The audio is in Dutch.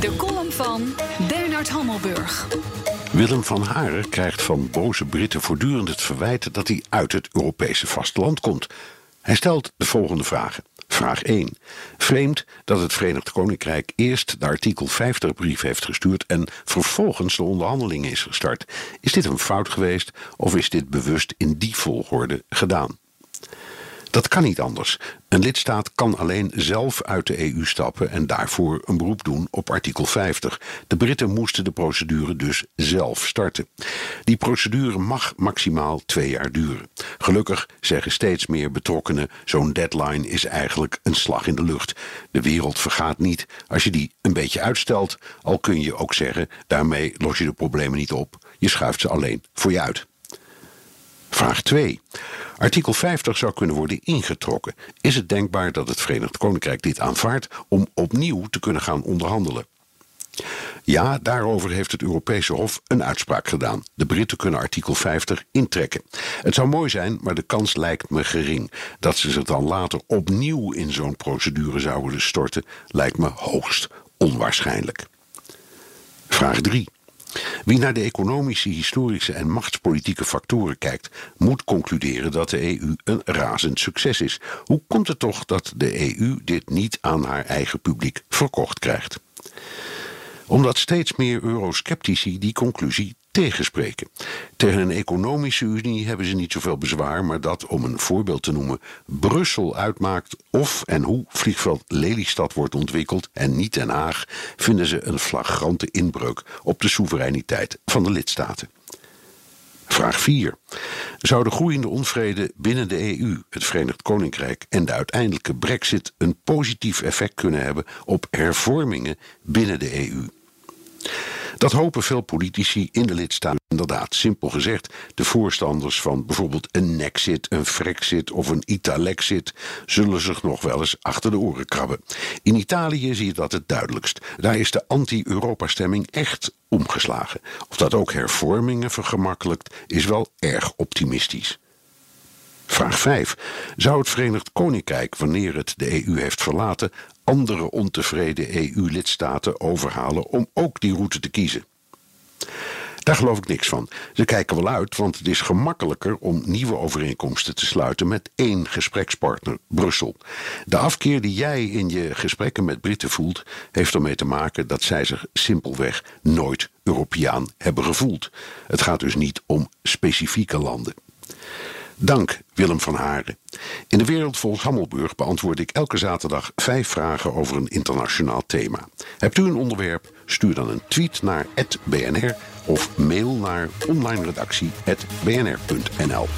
De column van Bernard Hammelburg. Willem van Haren krijgt van boze Britten voortdurend het verwijt dat hij uit het Europese vasteland komt. Hij stelt de volgende vragen. Vraag 1. Vreemd dat het Verenigd Koninkrijk eerst de artikel 50 brief heeft gestuurd en vervolgens de onderhandelingen is gestart. Is dit een fout geweest of is dit bewust in die volgorde gedaan? Dat kan niet anders. Een lidstaat kan alleen zelf uit de EU stappen en daarvoor een beroep doen op artikel 50. De Britten moesten de procedure dus zelf starten. Die procedure mag maximaal twee jaar duren. Gelukkig zeggen steeds meer betrokkenen: zo'n deadline is eigenlijk een slag in de lucht. De wereld vergaat niet als je die een beetje uitstelt, al kun je ook zeggen: daarmee los je de problemen niet op. Je schuift ze alleen voor je uit. Vraag 2. Artikel 50 zou kunnen worden ingetrokken. Is het denkbaar dat het Verenigd Koninkrijk dit aanvaardt om opnieuw te kunnen gaan onderhandelen? Ja, daarover heeft het Europese Hof een uitspraak gedaan. De Britten kunnen artikel 50 intrekken. Het zou mooi zijn, maar de kans lijkt me gering. Dat ze zich dan later opnieuw in zo'n procedure zouden storten, lijkt me hoogst onwaarschijnlijk. Vraag 3. Wie naar de economische, historische en machtspolitieke factoren kijkt, moet concluderen dat de EU een razend succes is. Hoe komt het toch dat de EU dit niet aan haar eigen publiek verkocht krijgt? Omdat steeds meer eurosceptici die conclusie tegenspreken. Tegen een economische unie hebben ze niet zoveel bezwaar, maar dat, om een voorbeeld te noemen, Brussel uitmaakt of en hoe vliegveld Lelystad wordt ontwikkeld en niet Den Haag, vinden ze een flagrante inbreuk op de soevereiniteit van de lidstaten. Vraag 4. Zou de groeiende onvrede binnen de EU, het Verenigd Koninkrijk en de uiteindelijke brexit een positief effect kunnen hebben op hervormingen binnen de EU? Dat hopen veel politici in de lidstaten inderdaad. Simpel gezegd, de voorstanders van bijvoorbeeld een Nexit, een Frexit of een Italexit zullen zich nog wel eens achter de oren krabben. In Italië zie je dat het duidelijkst. Daar is de anti-Europa-stemming echt omgeslagen. Of dat ook hervormingen vergemakkelijkt, is wel erg optimistisch. Vraag 5. Zou het Verenigd Koninkrijk, wanneer het de EU heeft verlaten, andere ontevreden EU-lidstaten overhalen om ook die route te kiezen? Daar geloof ik niks van. Ze kijken wel uit, want het is gemakkelijker om nieuwe overeenkomsten te sluiten met één gesprekspartner, Brussel. De afkeer die jij in je gesprekken met Britten voelt, heeft ermee te maken dat zij zich simpelweg nooit Europeaan hebben gevoeld. Het gaat dus niet om specifieke landen. Dank Willem van Haren. In de wereld volgens Hammelburg beantwoord ik elke zaterdag vijf vragen over een internationaal thema. Hebt u een onderwerp? Stuur dan een tweet naar @bnr of mail naar onlineredactie@bnr.nl.